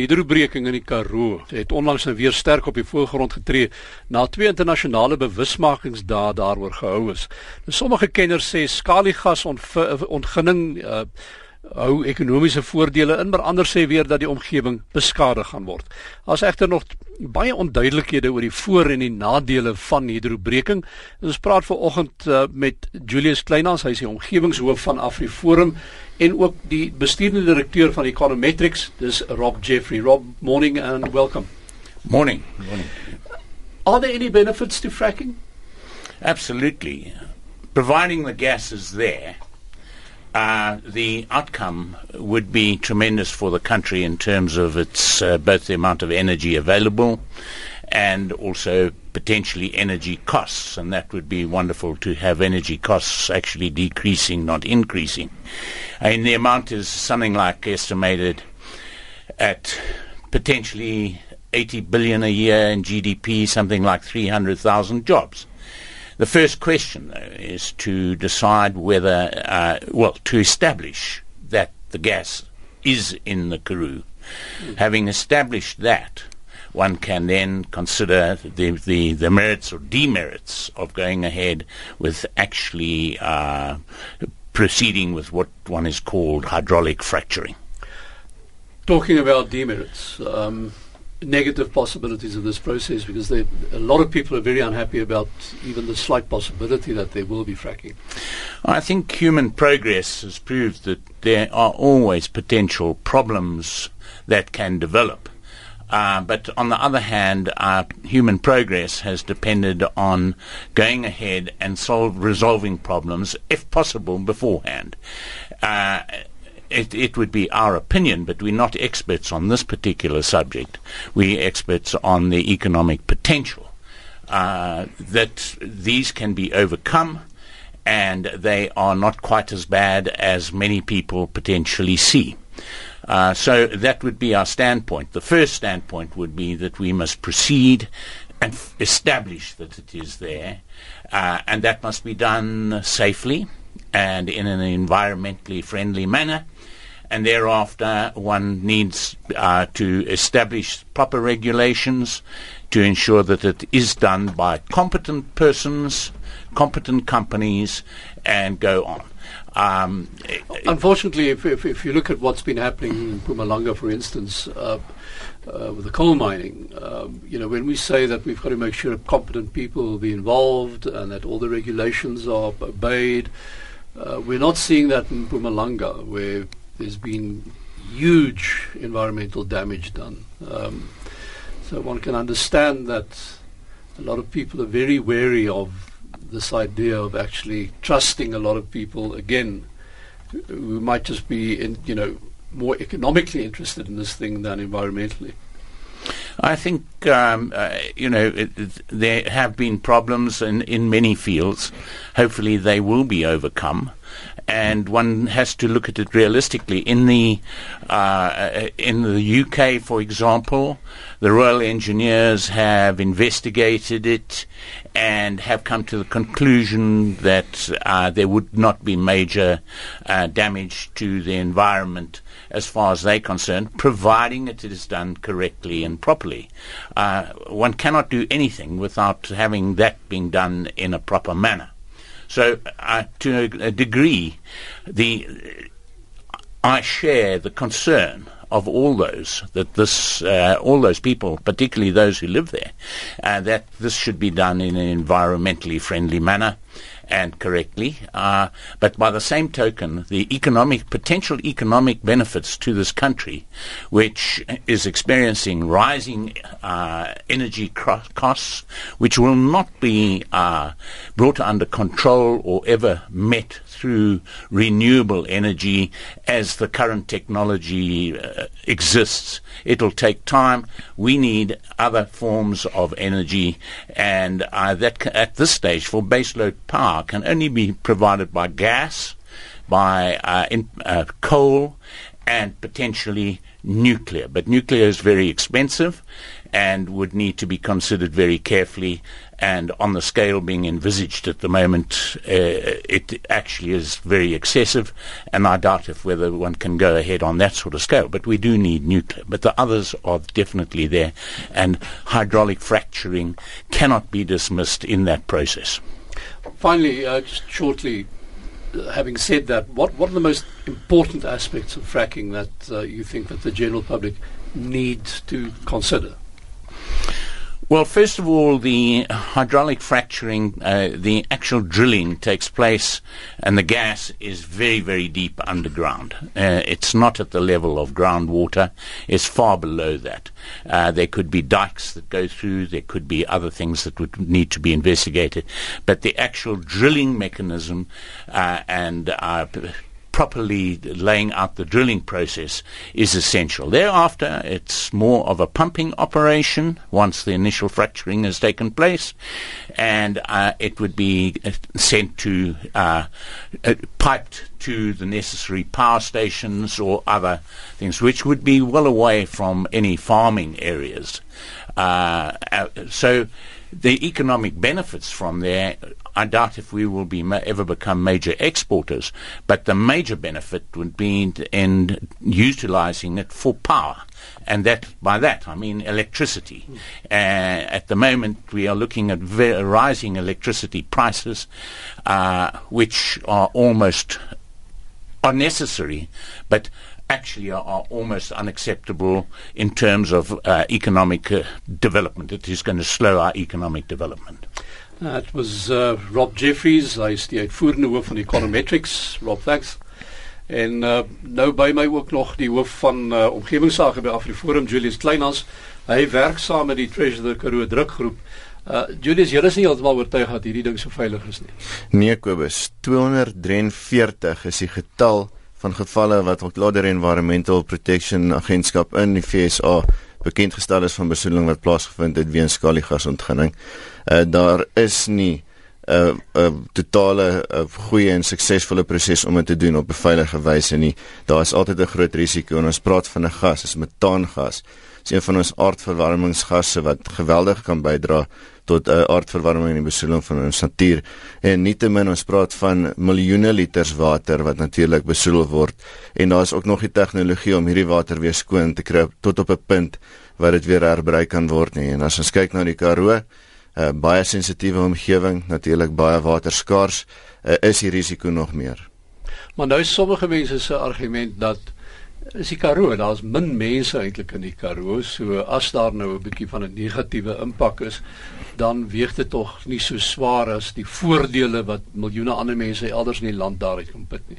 Hydrobreking in die Karoo het onlangs nou weer sterk op die voorgrond getree na twee internasionale bewusmakingsdae daaroor gehou is. Nou sommige kenners sê skaliegas ontginning uh, hou ekonomiese voordele in, maar ander sê weer dat die omgewing beskadig gaan word. Daar's egter nog baie onduidelikhede oor die voor en die nadele van hidrobreking. Ons praat vanoggend uh, met Julius Kleinhans, hy is die omgewingshoof van AfriForum en ook die bestuurende direkteur van Econometrics, dis Rob Jeffrey. Rob, morning and welcome. Morning. Morning. Are there any benefits to fracking? Absolutely. Providing the gas is there, uh, the outcome would be tremendous for the country in terms of its uh, both the amount of energy available and also potentially energy costs, and that would be wonderful to have energy costs actually decreasing, not increasing. And the amount is something like estimated at potentially 80 billion a year in GDP, something like 300,000 jobs. The first question, though, is to decide whether, uh, well, to establish that the gas is in the Karoo. Mm. Having established that, one can then consider the, the, the, merits or demerits of going ahead with actually uh, proceeding with what one is called hydraulic fracturing. Talking about demerits, um, negative possibilities of this process because they, a lot of people are very unhappy about even the slight possibility that there will be fracking. I think human progress has proved that there are always potential problems that can develop. Uh, but on the other hand, uh, human progress has depended on going ahead and solve, resolving problems, if possible, beforehand. Uh, it, it would be our opinion, but we're not experts on this particular subject. We're experts on the economic potential. Uh, that these can be overcome and they are not quite as bad as many people potentially see. Uh, so that would be our standpoint. The first standpoint would be that we must proceed and f- establish that it is there, uh, and that must be done safely and in an environmentally friendly manner and thereafter one needs uh, to establish proper regulations to ensure that it is done by competent persons, competent companies, and go on. Um, Unfortunately, if, if, if, you look at what's been happening in Mpumalanga, for instance, uh, uh, with the coal mining, um, you know, when we say that we've got to make sure competent people will be involved and that all the regulations are obeyed, uh, we're not seeing that in Mpumalanga, where there's been huge environmental damage done. Um, so one can understand that a lot of people are very wary of this idea of actually trusting a lot of people again who might just be in, you know more economically interested in this thing than environmentally. I think um, uh, you know it, it, there have been problems in, in many fields. Hopefully, they will be overcome and one has to look at it realistically. In the uh, in the UK, for example, the Royal Engineers have investigated it and have come to the conclusion that uh, there would not be major uh, damage to the environment as far as they're concerned, providing it is done correctly and properly. Uh, one cannot do anything without having that being done in a proper manner. So, uh, to a degree, the I share the concern of all those that this, uh, all those people, particularly those who live there, uh, that this should be done in an environmentally friendly manner and correctly. Uh, but by the same token, the economic potential economic benefits to this country, which is experiencing rising uh, energy cro- costs, which will not be uh, brought under control or ever met through renewable energy as the current technology uh, exists. It'll take time. We need other forms of energy, and uh, that at this stage for baseload power can only be provided by gas, by uh, in, uh, coal, and potentially nuclear. But nuclear is very expensive and would need to be considered very carefully. And on the scale being envisaged at the moment, uh, it actually is very excessive. And I doubt if whether one can go ahead on that sort of scale. But we do need nuclear. But the others are definitely there. And hydraulic fracturing cannot be dismissed in that process. Finally, uh, just shortly, uh, having said that, what, what are the most important aspects of fracking that uh, you think that the general public needs to consider? Well, first of all, the hydraulic fracturing, uh, the actual drilling takes place, and the gas is very, very deep underground. Uh, it's not at the level of groundwater, it's far below that. Uh, there could be dikes that go through, there could be other things that would need to be investigated. But the actual drilling mechanism uh, and uh, properly laying out the drilling process is essential. Thereafter, it's more of a pumping operation once the initial fracturing has taken place, and uh, it would be uh, sent to, uh, uh, piped to the necessary power stations or other things, which would be well away from any farming areas. Uh, uh, so the economic benefits from there I doubt if we will be ma- ever become major exporters, but the major benefit would be in, in utilizing it for power. And that, by that, I mean electricity. Mm. Uh, at the moment, we are looking at ve- rising electricity prices, uh, which are almost unnecessary, but actually are, are, almost unacceptable in terms of uh, economic uh, development. It is going to slow our economic development. That was uh, Rob Jeffries, hy is die uitvoerende hoof van Econometrics, Rob thanks. En uh, nou by my ook nog die hoof van uh, omgewingsake by Afriforum Julius Kleinhans. Hy werk saam met die Treasure Karoo drukgroep. Uh Julius, jy is nie heeltemal oortuig dat hierdie ding so veilig is nie. Nee Kobus, 243 is die getal van gevalle wat Lader Environmental Protection Agentskap in die FSA bekend gestel is van besoedeling wat plaasgevind het weens skaliegasontginning. Uh daar is nie 'n uh, 'n uh, totale uh, goeie en suksesvolle proses om dit te doen op 'n veilige wyse nie. Daar is altyd 'n groot risiko en ons praat van 'n gas, is metaangas. Dit is een van ons aardverwarmingsgasse wat geweldig kan bydra tot 'n uh, aardverwarming en die besoedeling van ons natuur. En nietemin ons praat van miljoene liters water wat natuurlik besoedel word en daar is ook nog die tegnologie om hierdie water weer skoon te kry tot op 'n punt waar dit weer herbruik kan word nie. En as ons kyk na die Karoo, 'n uh, baie sensitiewe omgewing, natuurlik baie waterskaars, uh, is die risiko nog meer. Maar nou sommige mense se argument dat is die Karoo, daar's min mense eintlik in die Karoo, so as daar nou 'n bietjie van 'n negatiewe impak is, dan weeg dit tog nie so swaar as die voordele wat miljoene ander mense elders in die land daaruit kan put nie.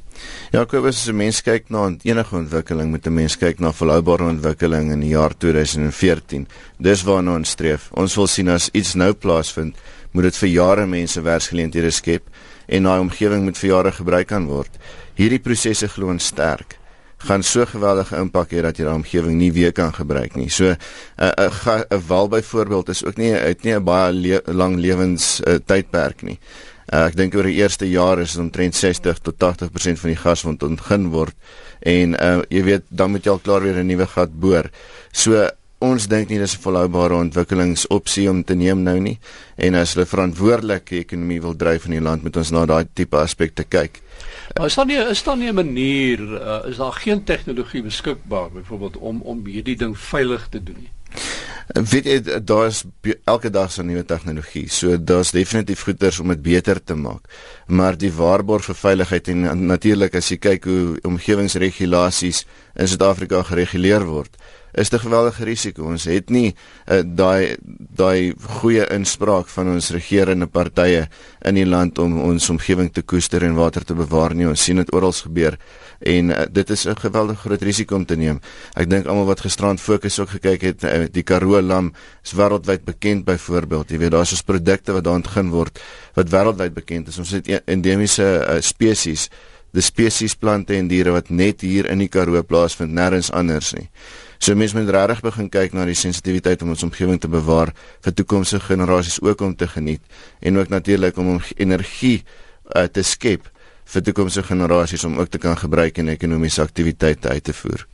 Ja, Kobus, as 'n mens kyk na enige ontwikkeling, moet 'n mens kyk na volhoubare ontwikkeling in die jaar 2014. Dis waarna ons streef. Ons wil sien as iets nou plaasvind, moet dit vir jare mense werksgeleenthede skep en daai omgewing moet vir jare gebruik kan word. Hierdie prosesse glo ons sterk gaan so geweldige impak hê dat jy daai omgewing nie weer kan gebruik nie. So 'n uh, 'n 'n wal byvoorbeeld is ook nie uit nie 'n baie le lang lewens uh, tydperk nie. Uh, ek dink oor die eerste jaar is dit omtrent 60 tot 80% van die gas wat ontgin word en uh, jy weet dan moet jy al klaar weer 'n nuwe gat boor. So ons dink nie dis 'n volhoubare ontwikkelingsopsie om te neem nou nie en as hulle verantwoordelike ekonomie wil dryf in die land moet ons na daai tipe aspekte kyk. Maar is daar nie is daar nie 'n manier uh, is daar geen tegnologie beskikbaar byvoorbeeld om om hierdie ding veilig te doen nie? Weet jy daar is elke dag so nuwe tegnologie. So daar's definitief goeders om dit beter te maak. Maar die waarborg vir veiligheid en natuurlik as jy kyk hoe omgewingsregulasies in Suid-Afrika gereguleer word, is 'n geweldige risiko. Ons het nie uh, daai daai goeie inspraak van ons regerende partye in die land om ons omgewing te koester en water te bewaar nie. Ons sien dit oral gebeur en uh, dit is 'n geweldige groot risiko om te neem. Ek dink almal wat gisterand fokus ook gekyk het, uh, die Karoo lam is wêreldwyd bekend byvoorbeeld. Jy weet daar's ons produkte wat daar ontgin word wat wêreldwyd bekend is. Ons het e-, endemiese uh, spesies die spesies plante en diere wat net hier in die Karoo plaasvind, nêrens anders nie. So mense moet regtig begin kyk na die sensitiwiteit om ons omgewing te bewaar vir toekomstige generasies ook om te geniet en ook natuurlik om energie uh, te skep vir toekomstige generasies om ook te kan gebruik in ekonomiese aktiwiteite uit te voer.